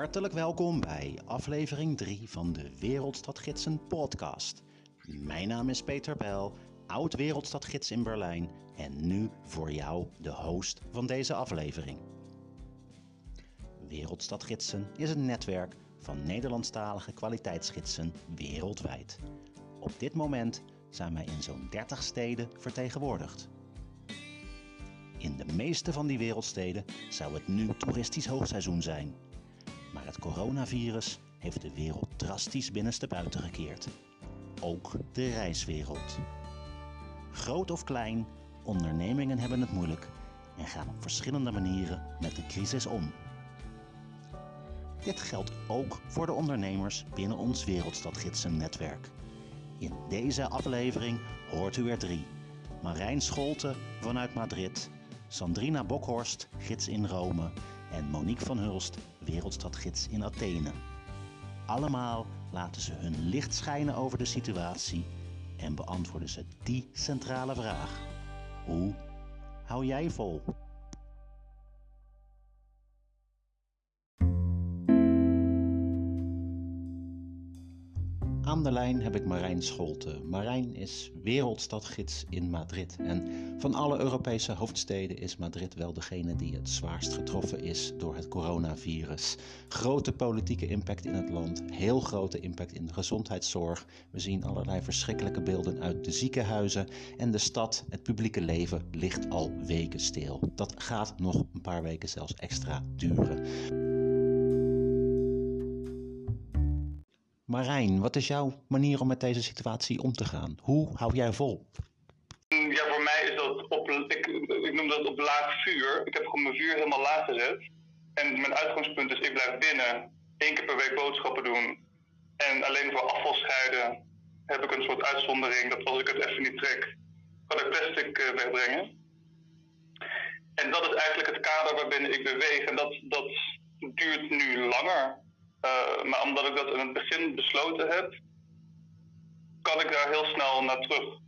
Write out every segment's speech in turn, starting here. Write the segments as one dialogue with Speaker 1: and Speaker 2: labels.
Speaker 1: Hartelijk welkom bij aflevering 3 van de Wereldstadgidsen podcast. Mijn naam is Peter Bijl, oud Wereldstadgids in Berlijn en nu voor jou de host van deze aflevering. Wereldstadgidsen is een netwerk van Nederlandstalige kwaliteitsgidsen wereldwijd. Op dit moment zijn wij in zo'n 30 steden vertegenwoordigd. In de meeste van die wereldsteden zou het nu toeristisch hoogseizoen zijn. Maar het coronavirus heeft de wereld drastisch binnenstebuiten gekeerd. Ook de reiswereld. Groot of klein, ondernemingen hebben het moeilijk en gaan op verschillende manieren met de crisis om. Dit geldt ook voor de ondernemers binnen ons Wereldstadgidsen-netwerk. In deze aflevering hoort u er drie. Marijn Scholte vanuit Madrid, Sandrina Bokhorst, gids in Rome en Monique van Hulst, wereldstadgids in Athene. Allemaal laten ze hun licht schijnen over de situatie en beantwoorden ze die centrale vraag. Hoe hou jij vol? Heb ik Marijn Scholte. Marijn is wereldstadgids in Madrid. En van alle Europese hoofdsteden is Madrid wel degene die het zwaarst getroffen is door het coronavirus. Grote politieke impact in het land, heel grote impact in de gezondheidszorg. We zien allerlei verschrikkelijke beelden uit de ziekenhuizen. En de stad, het publieke leven, ligt al weken stil. Dat gaat nog een paar weken zelfs extra duren. Marijn, wat is jouw manier om met deze situatie om te gaan? Hoe hou jij vol?
Speaker 2: Ja, voor mij is dat op, ik, ik noem dat op laag vuur. Ik heb gewoon mijn vuur helemaal laag gezet. En mijn uitgangspunt is, ik blijf binnen, één keer per week boodschappen doen. En alleen voor afval scheiden heb ik een soort uitzondering dat als ik het even niet trek, kan ik plastic uh, wegbrengen. En dat is eigenlijk het kader waarbinnen ik beweeg. En dat, dat duurt nu langer. Uh, maar omdat ik dat in het begin besloten heb, kan ik daar heel snel naar terug.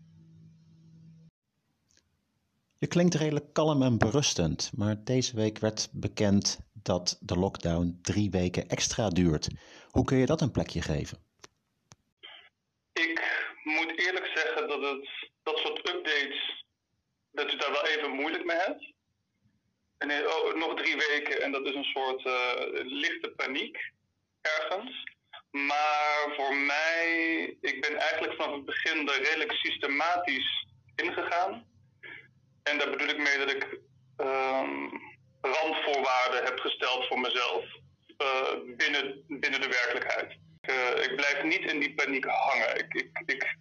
Speaker 1: Je klinkt redelijk kalm en berustend, maar deze week werd bekend dat de lockdown drie weken extra duurt. Hoe kun je dat een plekje geven?
Speaker 2: Ik moet eerlijk zeggen dat het, dat soort updates, dat u daar wel even moeilijk mee hebt. En oh, nog drie weken en dat is een soort uh, lichte paniek ergens. Maar voor mij, ik ben eigenlijk vanaf het begin er redelijk systematisch ingegaan. En daar bedoel ik mee dat ik um, randvoorwaarden heb gesteld voor mezelf uh, binnen, binnen de werkelijkheid. Ik, uh, ik, blijf niet in die paniek hangen. Ik, ik, ik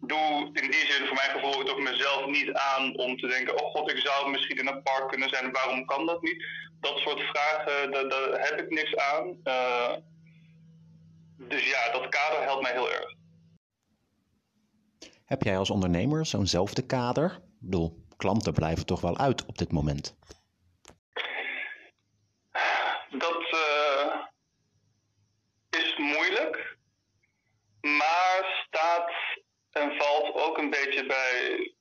Speaker 2: doe in die zin voor mijn gevoel toch mezelf niet aan om te denken: oh god, ik zou misschien in een park kunnen zijn, waarom kan dat niet? Dat soort vragen, daar, heb ik niks aan. Uh, dus ja, dat kader helpt mij heel erg.
Speaker 1: Heb jij als ondernemer zo'nzelfde kader? Ik bedoel, klanten blijven toch wel uit op dit moment?
Speaker 2: Dat uh, is moeilijk, maar staat en valt ook een beetje bij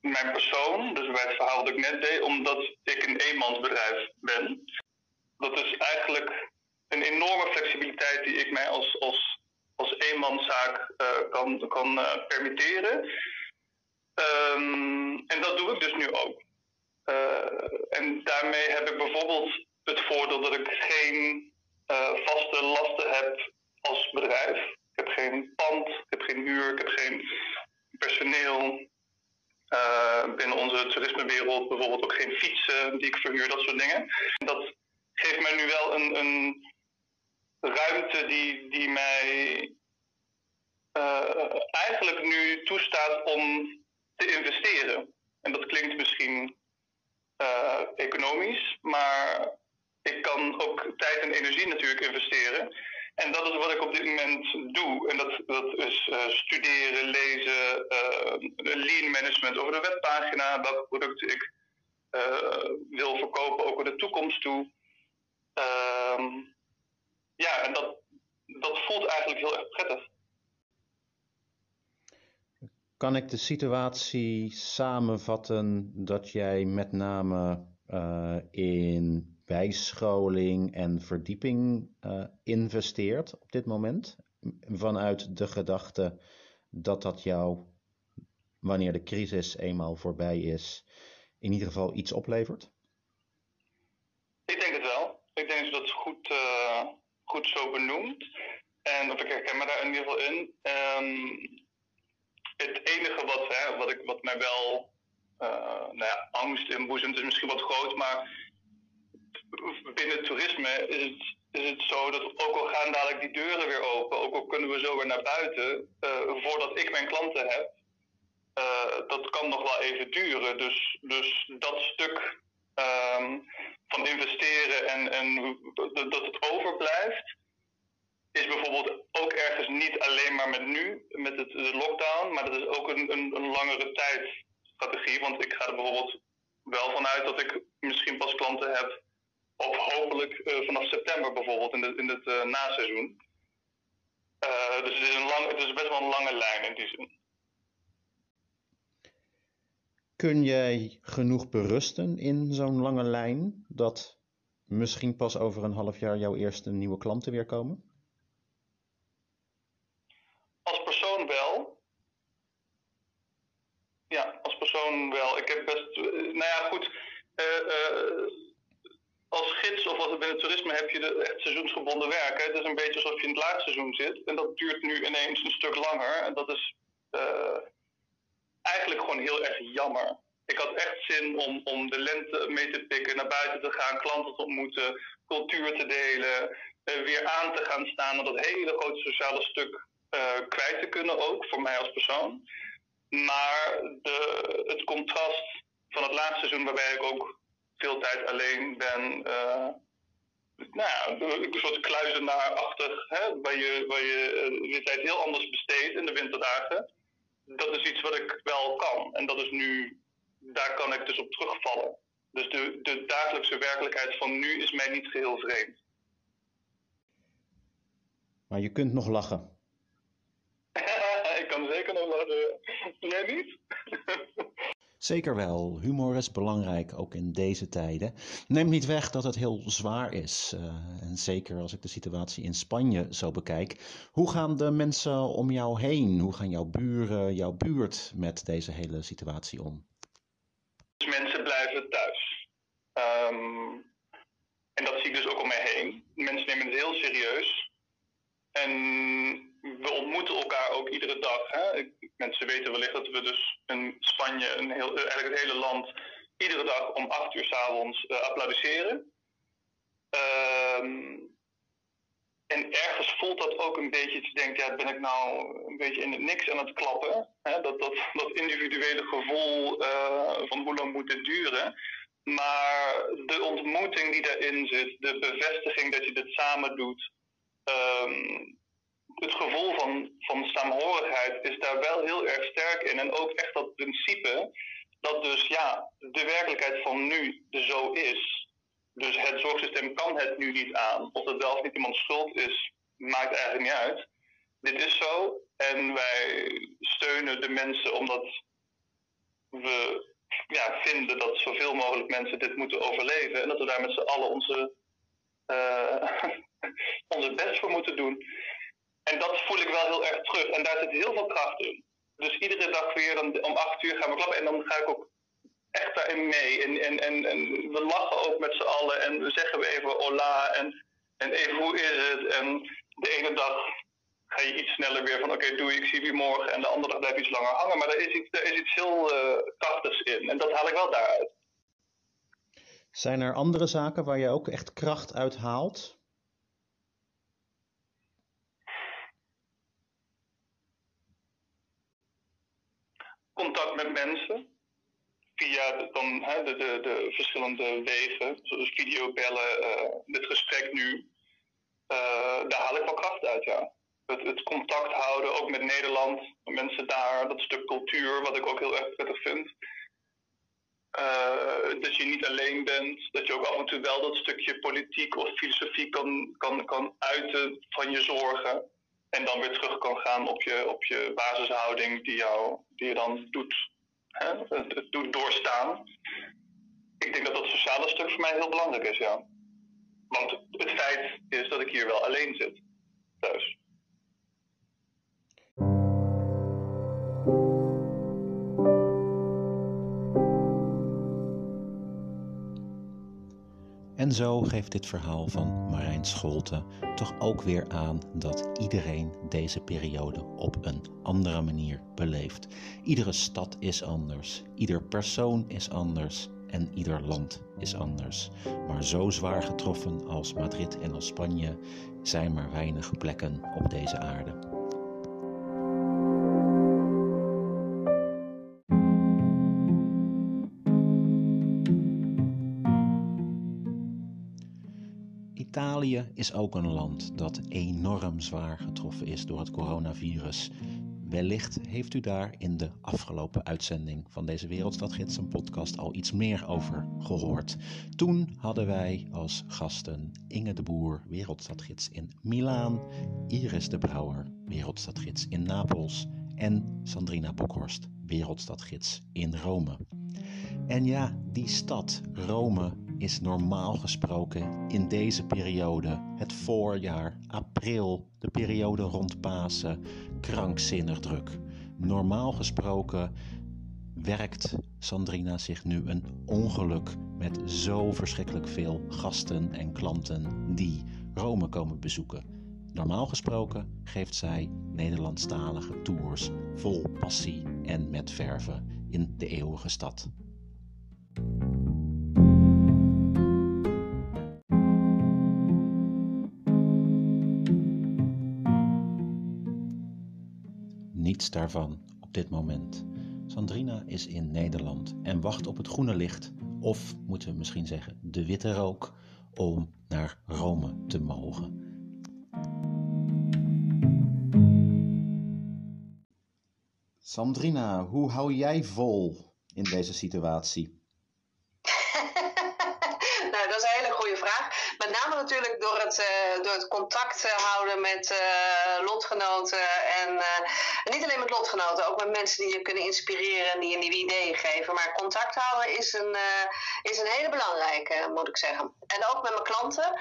Speaker 2: mijn persoon, dus bij het verhaal dat ik net deed, omdat ik een eenmansbedrijf ben. Dat is eigenlijk een enorme flexibiliteit die ik mij als, als, als eenmanszaak uh, kan, kan uh, permitteren. Um, en dat doe ik dus nu ook. Uh, en daarmee heb ik bijvoorbeeld het voordeel dat ik geen vaste lasten heb als bedrijf. Ik heb geen pand, ik heb geen huur, ik heb geen personeel. binnen onze toerismewereld bijvoorbeeld ook geen fietsen die ik verhuur, dat soort dingen. Dat geeft mij nu wel een, een ruimte die, die mij uh, eigenlijk nu toestaat om te investeren. En dat klinkt misschien uh, economisch, maar ik kan ook tijd en energie natuurlijk investeren. En dat is wat ik op dit moment doe. En dat, dat is uh, studeren, lezen, lean management over de webpagina, welke producten ik wil verkopen, ook in de toekomst toe. Ehm, ja, en dat, dat voelt eigenlijk heel erg prettig.
Speaker 1: Kan ik de situatie samenvatten dat jij met name uh, in bijscholing en verdieping uh, investeert op dit moment? Vanuit de gedachte dat dat jou, wanneer de crisis eenmaal voorbij is, in ieder geval iets oplevert?
Speaker 2: Ik denk het wel. Ik denk dat het goed, uh, goed zo benoemd. En of ik herken me daar in ieder geval in. Um, het enige wat, hè, wat, ik, wat mij wel uh, nou ja, angst inboezemt, is misschien wat groot, maar binnen toerisme is het, is het zo dat ook al gaan dadelijk die deuren weer open, ook al kunnen we zo weer naar buiten, uh, voordat ik mijn klanten heb, uh, dat kan nog wel even duren. Dus, dus dat stuk um, van investeren en, en dat het overblijft, is bijvoorbeeld ook ergens niet alleen maar met nu, met het, de lockdown, maar dat is ook een, een, een langere tijdstrategie. Want ik ga er bijvoorbeeld wel vanuit dat ik misschien pas klanten heb of hopelijk uh, vanaf september bijvoorbeeld in, in het uh, naseizoen. Uh, dus het is, een lang, het is best wel een lange lijn in die zin.
Speaker 1: Kun jij genoeg berusten in zo'n lange lijn dat misschien pas over een half jaar jouw eerste nieuwe klanten weer komen?
Speaker 2: Als persoon wel. Ja, als persoon wel. Ik heb best. Nou ja, goed. Uh, als gids of als binnen toerisme heb je de echt seizoensgebonden werk. Het is een beetje alsof je in het laagseizoen zit. En dat duurt nu ineens een stuk langer. En dat is eigenlijk gewoon heel erg jammer. Ik had echt zin om, om de lente mee te pikken, naar buiten te gaan, klanten te ontmoeten, cultuur te delen, uh, weer aan te gaan staan en dat hele grote sociale stuk uh, kwijt te kunnen ook, voor mij als persoon. Maar de, het contrast van het laagseizoen, waarbij ik ook veel tijd alleen ben. Uh, nou een soort kluizenaarachtig, hè, waar je, waar je je tijd heel anders besteedt in de winterdagen. Dat is iets wat ik wel kan. En dat is nu, daar kan ik dus op terugvallen. Dus de, de dagelijkse werkelijkheid van nu is mij niet geheel vreemd.
Speaker 1: Maar je kunt nog lachen.
Speaker 2: ik kan zeker nog lachen. Jij niet?
Speaker 1: Zeker wel, humor is belangrijk, ook in deze tijden. Neemt niet weg dat het heel zwaar is. Uh, en zeker als ik de situatie in Spanje zo bekijk. Hoe gaan de mensen om jou heen? Hoe gaan jouw buren, jouw buurt met deze hele situatie om?
Speaker 2: Dus mensen blijven thuis. Um, en dat zie ik dus ook om mij heen. Mensen nemen het heel serieus. En we ontmoeten elkaar ook iedere dag. Hè? Mensen weten wellicht dat we dus in Spanje, een heel, eigenlijk het hele land, iedere dag om acht uur s'avonds uh, applaudisseren. Um, en ergens voelt dat ook een beetje, te denken, ja, ben ik nou een beetje in het niks aan het klappen? Hè? Dat, dat, dat individuele gevoel uh, van hoe lang moet dit duren. Maar de ontmoeting die daarin zit, de bevestiging dat je dit samen doet, um, het gevoel van, van saamhorigheid is daar wel heel erg sterk in. En ook echt dat principe dat dus ja, de werkelijkheid van nu zo is. Dus het zorgsysteem kan het nu niet aan. Of dat wel of niet iemands schuld is, maakt eigenlijk niet uit. Dit is zo en wij steunen de mensen omdat we ja, vinden dat zoveel mogelijk mensen dit moeten overleven. En dat we daar met z'n allen onze, uh, onze best voor moeten doen. En dat voel ik wel heel erg terug. En daar zit heel veel kracht in. Dus iedere dag weer om acht uur gaan we klappen. En dan ga ik ook echt daarin mee. En, en, en, we lachen ook met z'n allen. En we zeggen we even hola. En, en even hoe is het. En de ene dag ga je iets sneller weer van oké, doe ik zie je morgen. En de andere dag blijf je iets langer hangen. Maar er is iets, er is iets heel uh, krachtigs in. En dat haal ik wel daaruit.
Speaker 1: Zijn er andere zaken waar je ook echt kracht uit haalt?
Speaker 2: Contact met mensen via dan, hè, de, de, de, verschillende wegen, zoals videobellen, uh, dit gesprek nu. Uh, daar haal ik wel kracht uit, ja. Het, het, contact houden, ook met Nederland, mensen daar, dat stuk cultuur, wat ik ook heel erg prettig vind. Uh, dat je niet alleen bent, dat je ook af en toe wel dat stukje politiek of filosofie kan, kan, kan uiten van je zorgen. En dan weer terug kan gaan op je, op je basishouding die, jou, die je dan doet, hè, het, doet doorstaan. Ik denk dat dat sociale stuk voor mij heel belangrijk is, ja. want het feit is dat ik hier wel alleen zit thuis.
Speaker 1: En zo geeft dit verhaal van Marijn Scholte toch ook weer aan dat iedereen deze periode op een andere manier beleeft. Iedere stad is anders, ieder persoon is anders en ieder land is anders. Maar zo zwaar getroffen als Madrid en als Spanje zijn maar weinig plekken op deze aarde. Is ook een land dat enorm zwaar getroffen is door het coronavirus. Wellicht heeft u daar in de afgelopen uitzending van deze Wereldstadgidsen podcast al iets meer over gehoord. Toen hadden wij als gasten Inge de Boer, Wereldstadgids in Milaan, Iris de Brouwer, Wereldstadgids in Napels en Sandrina Bokhorst, Wereldstadgids in Rome. En ja, die stad, Rome, is normaal gesproken in deze periode, het voorjaar, april, de periode rond Pasen, krankzinnig druk. Normaal gesproken werkt Sandrina zich nu een ongeluk met zo verschrikkelijk veel gasten en klanten die Rome komen bezoeken. Normaal gesproken geeft zij Nederlandstalige tours vol passie en met verven in de eeuwige stad. Niets daarvan op dit moment. Sandrina is in Nederland en wacht op het groene licht, of moeten we misschien zeggen de witte rook, om naar Rome te mogen. Sandrina, hoe hou jij vol in deze situatie?
Speaker 3: Met name natuurlijk door het, uh, door het contact houden met uh, lotgenoten. En niet alleen met lotgenoten, ook met mensen die je kunnen inspireren en die je nieuwe ideeën geven. Maar contact houden is een, is een hele belangrijke, moet ik zeggen. En ook met mijn klanten.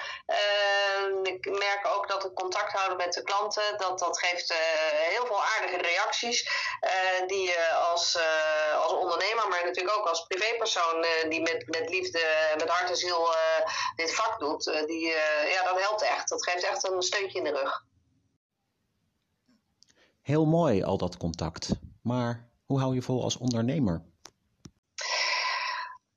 Speaker 3: ik merk ook dat het contact houden met de klanten, dat, dat geeft heel veel aardige reacties. die je als, als ondernemer, maar natuurlijk ook als privépersoon die met, met liefde, met hart en ziel dit vak doet eh, die, eh, ja, dat helpt echt. Dat geeft echt een steuntje in de rug.
Speaker 1: Heel mooi, al dat contact. Maar hoe hou je vol als ondernemer?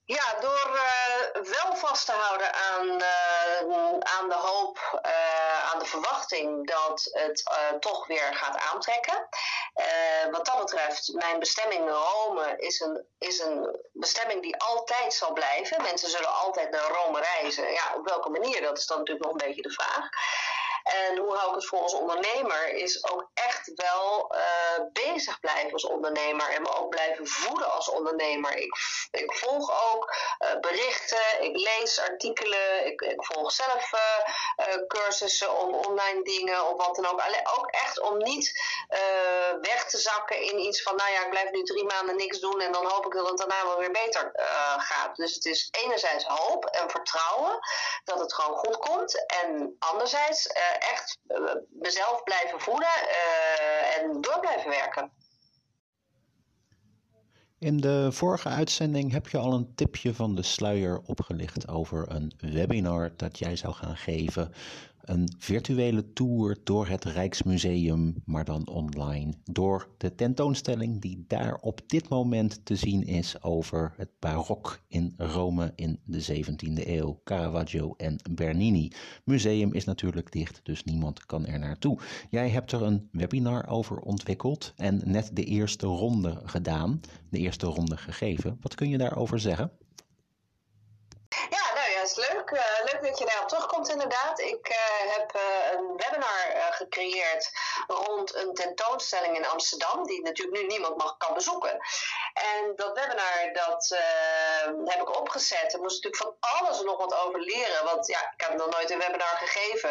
Speaker 3: Ja, door uh, wel vast te houden aan, uh, aan de hoop, uh, aan de verwachting dat het toch weer gaat aantrekken. wat dat betreft, mijn bestemming Rome is een, is een bestemming die altijd zal blijven. Mensen zullen altijd naar Rome reizen. Ja, op welke manier, dat is dan natuurlijk nog een beetje de vraag. En hoe hou ik het voor als ondernemer, is ook echt wel uh, bezig blijven als ondernemer en me ook blijven voeden als ondernemer. Ik, ik volg ook berichten, ik lees artikelen, ik, ik volg zelf uh, cursussen of online dingen of wat dan ook. Alleen ook echt om niet weg te zakken in iets van, nou ja, ik blijf nu drie maanden niks doen en dan hoop ik dat het daarna wel weer beter gaat. Dus het is enerzijds hoop en vertrouwen dat het gewoon goed komt en anderzijds echt eh, mezelf blijven voeden eh, en door blijven werken.
Speaker 1: In de vorige uitzending heb je al een tipje van de sluier opgelicht over een webinar dat jij zou gaan geven een virtuele tour door het Rijksmuseum, maar dan online. Door de tentoonstelling die daar op dit moment te zien is over het barok in Rome in de 17e eeuw. Caravaggio en Bernini. Museum is natuurlijk dicht, dus niemand kan er naartoe. Jij hebt er een webinar over ontwikkeld en net de eerste ronde gedaan, de eerste ronde gegeven. Wat kun je daarover zeggen?
Speaker 3: is leuk. Uh, leuk dat je daarop terugkomt inderdaad. Ik uh, heb uh, een webinar gecreëerd rond een tentoonstelling in Amsterdam, die natuurlijk nu niemand mag, kan bezoeken. En dat webinar dat heb ik opgezet. Er moest natuurlijk van alles nog wat over leren. Want ja, ik heb nog nooit een webinar gegeven.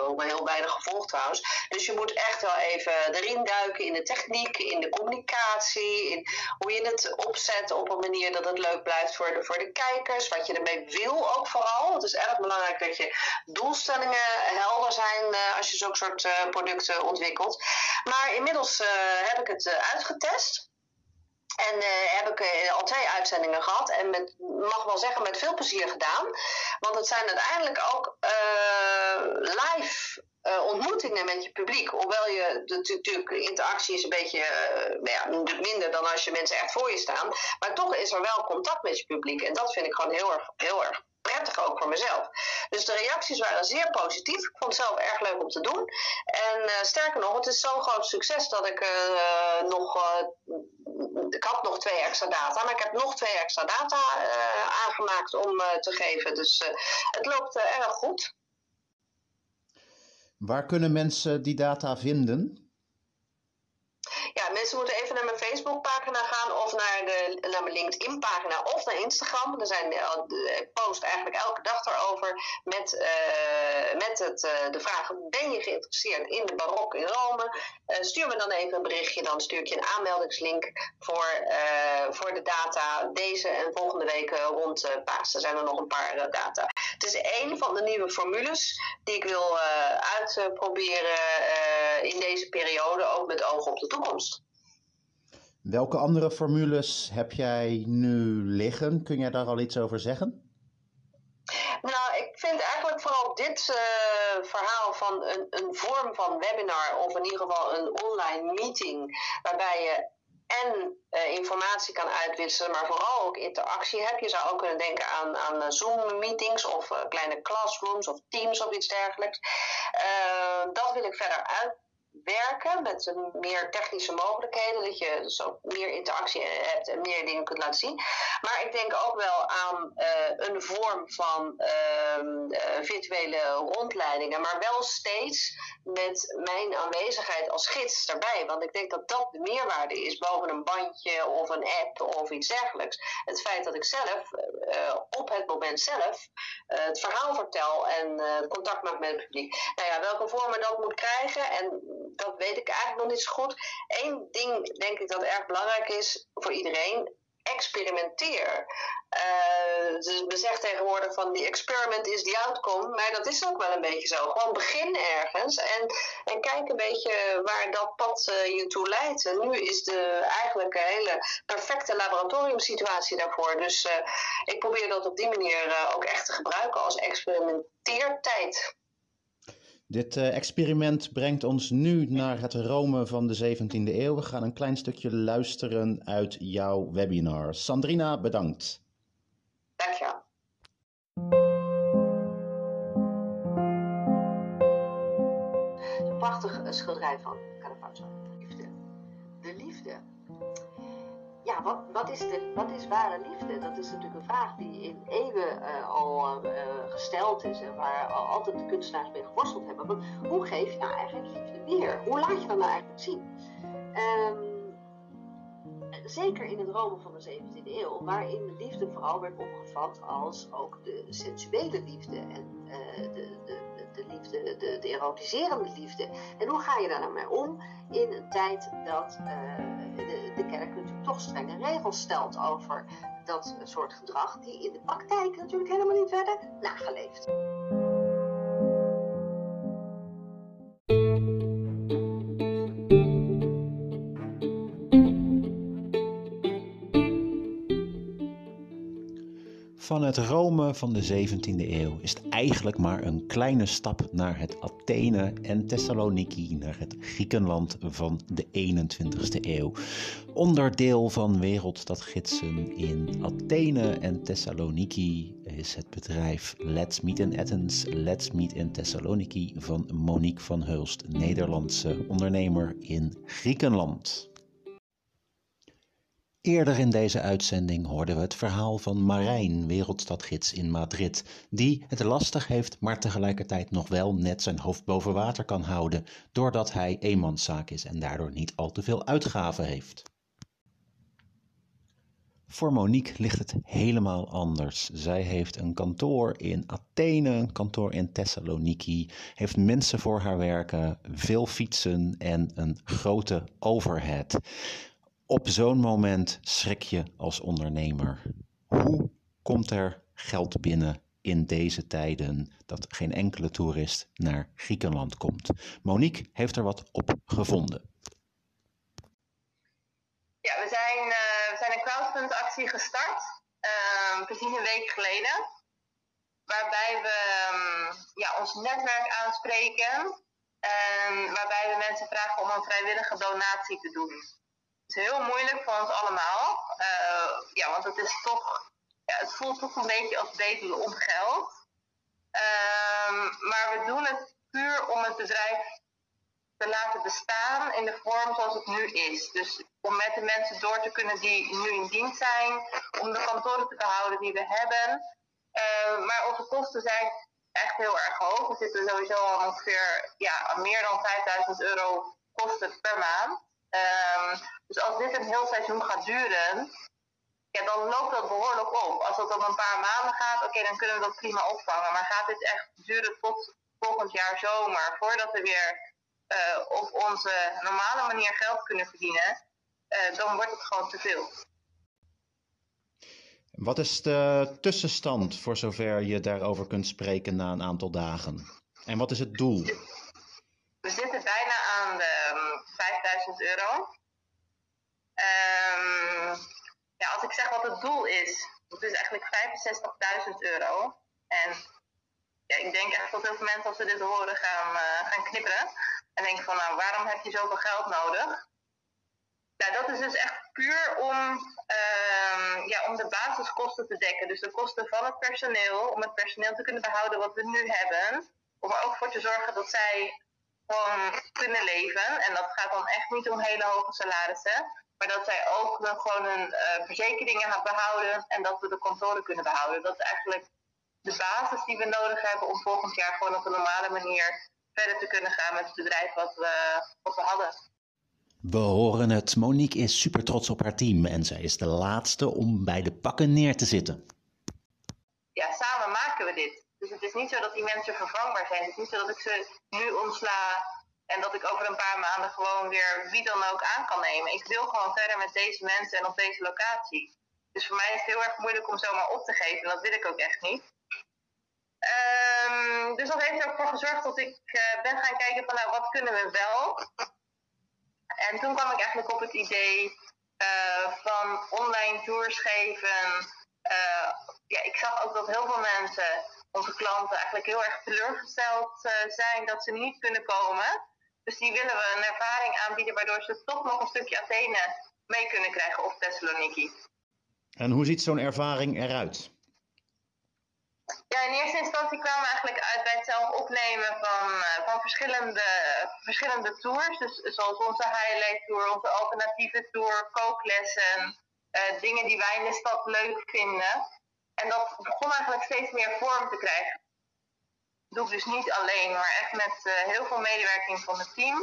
Speaker 3: ook maar heel weinig gevolgd trouwens. Dus je moet echt wel even erin duiken in de techniek, in de communicatie, in hoe je het opzet op een manier dat het leuk blijft voor de, voor de kijkers, wat je ermee wil ook vooral. Het is erg belangrijk dat je doelstellingen helder zijn als je zulke soort producten ontwikkelt. Maar inmiddels heb ik het uitgetest. En heb ik al twee uitzendingen gehad. En met, mag wel zeggen, met veel plezier gedaan. Want het zijn uiteindelijk ook live ontmoetingen met je publiek. Hoewel je natuurlijk, interactie is een beetje nou ja, minder dan als je mensen echt voor je staan. Maar toch is er wel contact met je publiek. En dat vind ik gewoon heel erg, heel erg prettig ook voor mezelf. Dus de reacties waren zeer positief. Ik vond het zelf erg leuk om te doen. En uh, sterker nog, het is zo'n groot succes dat ik uh, nog. Uh, ik had nog twee extra data, maar ik heb nog twee extra data aangemaakt om te geven. Dus het loopt erg goed.
Speaker 1: Waar kunnen mensen die data vinden?
Speaker 3: Ja, mensen moeten even naar mijn Facebookpagina gaan of naar, de, naar mijn LinkedIn-pagina of naar Instagram. Er zijn, eh, ik post eigenlijk elke dag daarover met, uh, met het, uh, de vraag: ben je geïnteresseerd in de barok in Rome? Stuur me dan even een berichtje, dan stuur ik je een aanmeldingslink voor, voor de data deze en volgende weken rond Pasen. zijn er nog een paar data. Het is een van de nieuwe formules die ik wil uitproberen in deze periode, ook met oog op de toekomst.
Speaker 1: Welke andere formules heb jij nu liggen? Kun jij daar al iets over zeggen?
Speaker 3: Nou, ik vind eigenlijk vooral dit uh, verhaal van een, een vorm van webinar, of in ieder geval een online meeting, waarbij je en uh, informatie kan uitwisselen, maar vooral ook interactie hebt. Je zou ook kunnen denken aan, aan Zoom-meetings of uh, kleine classrooms of Teams of iets dergelijks. dat wil ik verder uit werken met meer technische mogelijkheden, dat je dus ook meer interactie hebt en meer dingen kunt laten zien. Maar ik denk ook wel aan uh, een vorm van uh, uh, virtuele rondleidingen, maar wel steeds met mijn aanwezigheid als gids daarbij. Want ik denk dat dat de meerwaarde is boven een bandje of een app of iets dergelijks. Het feit dat ik zelf uh, op het moment zelf het verhaal vertel en contact maak met het publiek. Nou ja, welke vormen dat moet krijgen en dat weet ik eigenlijk nog niet zo goed. Eén ding denk ik dat erg belangrijk is voor iedereen. Experimenteer. Uh, dus zegt tegenwoordig van die experiment is die outcome, maar dat is ook wel een beetje zo. Gewoon begin ergens en, en kijk een beetje waar dat pad uh, je toe leidt. Nu is de eigenlijk een hele perfecte laboratoriumsituatie daarvoor. Dus uh, ik probeer dat op die manier ook echt te gebruiken als experimenteertijd.
Speaker 1: Dit uh, experiment brengt ons nu naar het Rome van de 17e eeuw. We gaan een klein stukje luisteren uit jouw webinar. Sandrina, bedankt.
Speaker 3: Dankjewel. Een prachtig schilderij van Caravaggio. Liefde. De liefde ja, wat, wat, is de, wat is ware liefde? Dat is natuurlijk een vraag die in eeuwen uh, al uh, gesteld is en waar altijd de kunstenaars mee geworsteld hebben. Hoe geef je nou eigenlijk liefde weer? Hoe laat je dat nou eigenlijk zien? Um, zeker in het Rome van de 17e eeuw, waarin de liefde vooral werd opgevat als ook de sensuele liefde en de, de, de, de, de erotiserende liefde. En hoe ga je daar nou mee om in een tijd dat de, de kerk natuurlijk toch strenge regels stelt over dat soort gedrag, die in de praktijk natuurlijk helemaal niet werden nageleefd.
Speaker 1: Van het Rome van de 17e eeuw is het eigenlijk maar een kleine stap naar het Athene en Thessaloniki, naar het Griekenland van de 21e eeuw. Onderdeel van wereldstadgidsen in Athene en Thessaloniki is het bedrijf Let's Meet in Athens, Let's Meet in Thessaloniki van Monique van Hulst, Nederlandse ondernemer in Griekenland. Eerder in deze uitzending hoorden we het verhaal van Marijn, wereldstadgids in Madrid, die het lastig heeft, maar tegelijkertijd nog wel net zijn hoofd boven water kan houden, doordat hij eenmanszaak is en daardoor niet al te veel uitgaven heeft. Voor Monique ligt het helemaal anders. Zij heeft een kantoor in Athene, een kantoor in Thessaloniki, heeft mensen voor haar werken, veel fietsen en een grote overhead. Op zo'n moment schrik je als ondernemer. Hoe komt er geld binnen in deze tijden dat geen enkele toerist naar Griekenland komt. Monique heeft er wat op gevonden.
Speaker 4: Ja, we zijn, uh, we zijn een crowdfund-actie gestart, uh, precies een week geleden. Waarbij we um, ja, ons netwerk aanspreken en waarbij we mensen vragen om een vrijwillige donatie te doen. Het is heel moeilijk voor ons allemaal, uh, ja, want het is toch, ja, het voelt toch een beetje als bedelen om geld. Um, maar we doen het puur om het bedrijf te laten bestaan in de vorm zoals het nu is. Dus om met de mensen door te kunnen die nu in dienst zijn, om de kantoren te behouden die we hebben. Uh, maar onze kosten zijn echt heel erg hoog. We zitten sowieso al ongeveer ja, meer dan 5000 euro kosten per maand. Um, dus als dit een heel seizoen gaat duren, dan loopt dat behoorlijk op. Als dat om een paar maanden gaat, oké, dan kunnen we dat prima opvangen. Maar gaat dit echt duren tot volgend jaar zomer, voordat we weer uh, op onze normale manier geld kunnen verdienen, uh, dan wordt het gewoon te veel.
Speaker 1: Wat is de tussenstand voor zover je daarover kunt spreken na een aantal dagen? En wat is het doel?
Speaker 4: We zitten bijna aan de um, 5000 euro. Um, ja, als ik zeg wat het doel is, dat is eigenlijk 65.000 euro. En ja, ik denk echt dat heel veel mensen als ze dit horen gaan, uh, gaan knipperen. En denken van nou, waarom heb je zoveel geld nodig? Ja, dat is dus echt puur om, um, ja, om de basiskosten te dekken. Dus de kosten van het personeel, om het personeel te kunnen behouden wat we nu hebben. Om er ook voor te zorgen dat zij gewoon kunnen leven. En dat gaat dan echt niet om hele hoge salarissen. Maar dat zij ook gewoon hun uh, verzekeringen gaan behouden en dat we de kantoren kunnen behouden. Dat is eigenlijk de basis die we nodig hebben om volgend jaar gewoon op een normale manier verder te kunnen gaan met het bedrijf wat we, wat we hadden.
Speaker 1: We horen het. Monique is super trots op haar team en zij is de laatste om bij de pakken neer te zitten.
Speaker 4: Ja, samen maken we dit. Dus het is niet zo dat die mensen vervangbaar zijn. Het is niet zo dat ik ze nu ontsla en dat ik over een paar maanden gewoon weer wie dan ook aan kan nemen. Ik wil gewoon verder met deze mensen en op deze locatie. Dus voor mij is het heel erg moeilijk om zomaar op te geven. En dat wil ik ook echt niet. Um, dus dat heeft er ook voor gezorgd dat ik uh, ben gaan kijken van nou, wat kunnen we wel. En toen kwam ik eigenlijk op het idee uh, van online tours geven. Uh, ja, ik zag ook dat heel veel mensen, onze klanten, eigenlijk heel erg teleurgesteld zijn dat ze niet kunnen komen. Dus die willen we een ervaring aanbieden waardoor ze toch nog een stukje Athene mee kunnen krijgen of Thessaloniki.
Speaker 1: En hoe ziet zo'n ervaring eruit?
Speaker 4: Ja, in eerste instantie kwamen we eigenlijk uit bij het zelf opnemen van, uh, van verschillende, verschillende tours. Dus zoals onze highlight tour, onze alternatieve tour, kooklessen, uh, dingen die wij in de stad leuk vinden. En dat begon eigenlijk steeds meer vorm te krijgen. Dat doe ik dus niet alleen, maar echt met uh, heel veel medewerking van het team.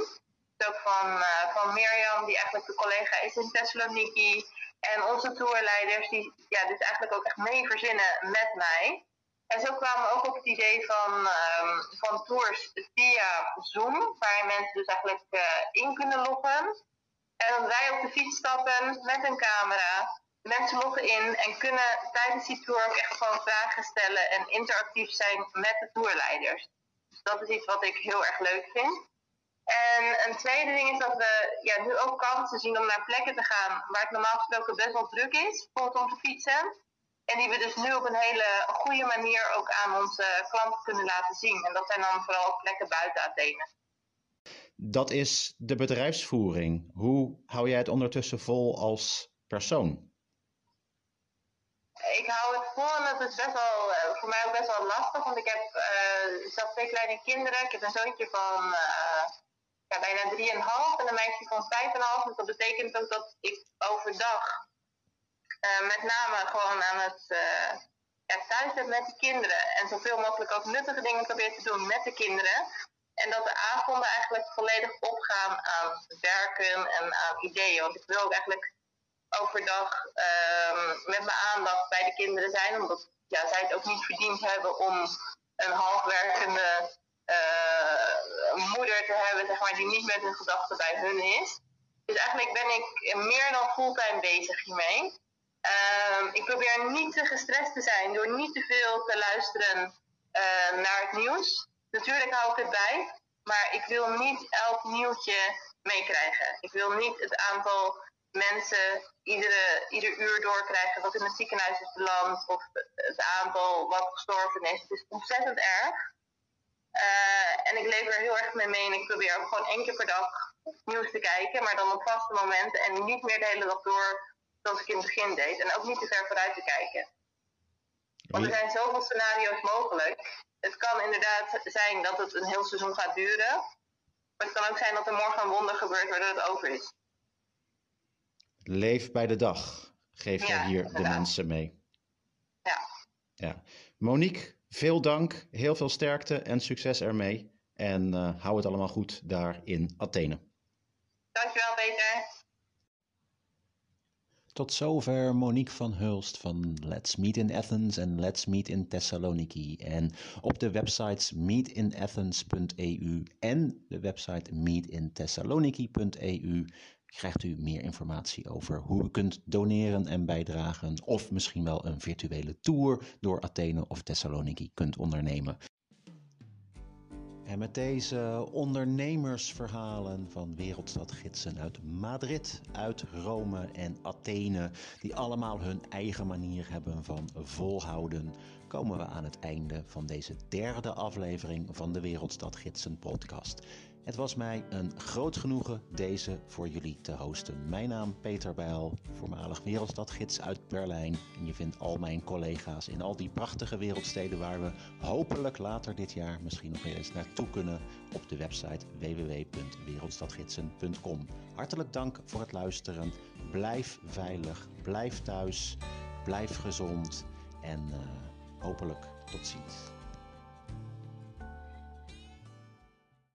Speaker 4: Dus ook van, van Mirjam, die eigenlijk de collega is in Thessaloniki. En onze tourleiders, die ja, dus eigenlijk ook echt mee verzinnen met mij. En zo kwamen we ook op het idee van, um, van tours via Zoom, waar mensen dus eigenlijk uh, in kunnen loggen. En dan wij op de fiets stappen met een camera, mensen loggen in en kunnen tijdens die tour ook echt gewoon vragen stellen en interactief zijn met de tourleiders. Dus dat is iets wat ik heel erg leuk vind. En een tweede ding is dat we ja, nu ook kansen zien om naar plekken te gaan waar het normaal gesproken best wel druk is, bijvoorbeeld om te fietsen. En die we dus nu op een hele goede manier ook aan onze klanten kunnen laten zien. En dat zijn dan vooral plekken buiten Athene.
Speaker 1: Dat is de bedrijfsvoering. Hoe hou jij het ondertussen vol als persoon?
Speaker 4: Ik hou het vol en dat is best wel, eh, voor mij ook best wel lastig. Want ik heb uh, zelf twee kleine kinderen. Ik heb een zoontje van uh, ja, bijna 3,5 en een meisje van 5,5. Dus dat betekent ook dat ik overdag met name gewoon aan het ja, thuis ben met de kinderen. En zoveel mogelijk ook nuttige dingen probeer te doen met de kinderen. En dat de avonden eigenlijk volledig opgaan aan werken en aan ideeën. Want ik wil ook eigenlijk overdag uh, met mijn aandacht bij de kinderen zijn. Omdat ja, zij het ook niet verdiend hebben om een halfwerkende uh, moeder te hebben, zeg maar, die niet met hun gedachten bij hun is. Dus eigenlijk ben ik meer dan fulltime bezig hiermee. Ehm, ik probeer niet te gestrest te zijn door niet te veel te luisteren uh, naar het nieuws. Natuurlijk hou ik het bij, maar ik wil niet elk nieuwtje meekrijgen. Ik wil niet het aantal mensen iedere, ieder uur doorkrijgen wat in het ziekenhuis is beland of het aantal wat gestorven is. Het is ontzettend erg. Uh, en ik leef er heel erg mee mee en ik probeer ook gewoon één keer per dag nieuws te kijken, maar dan op vaste momenten en niet meer de hele dag door zoals ik in het begin deed. En ook niet te ver vooruit te kijken. Want er zijn zoveel scenario's mogelijk. Het kan inderdaad zijn dat het een heel seizoen gaat duren. Maar het kan ook zijn dat er morgen een wonder gebeurt waardoor het over is.
Speaker 1: Leef bij de dag, geef je hier de mensen mee.
Speaker 4: Ja.
Speaker 1: ja. Monique, veel dank, heel veel sterkte en succes ermee. En uh, hou het allemaal goed daar in Athene.
Speaker 4: Dankjewel, Peter.
Speaker 1: Tot zover Monique van Hulst van Let's Meet in Athens en Let's Meet in Thessaloniki. En op de websites meetinathens.eu en de website meetintessaloniki.eu krijgt u meer informatie over hoe u kunt doneren en bijdragen. Of misschien wel een virtuele tour door Athene of Thessaloniki kunt ondernemen. En met deze ondernemersverhalen van wereldstadgidsen uit Madrid, uit Rome en Athene, die allemaal hun eigen manier hebben van volhouden, komen we aan het einde van deze derde aflevering van de Wereldstadgidsen podcast. Het was mij een groot genoegen deze voor jullie te hosten. Mijn naam Peter Bijl, voormalig wereldstadgids uit Berlijn. En je vindt al mijn collega's in al die prachtige wereldsteden waar we hopelijk later dit jaar misschien nog eens naartoe kunnen op de website www.wereldstadgidsen.com. Hartelijk dank voor het luisteren. Blijf veilig, blijf thuis, blijf gezond en uh, hopelijk tot ziens.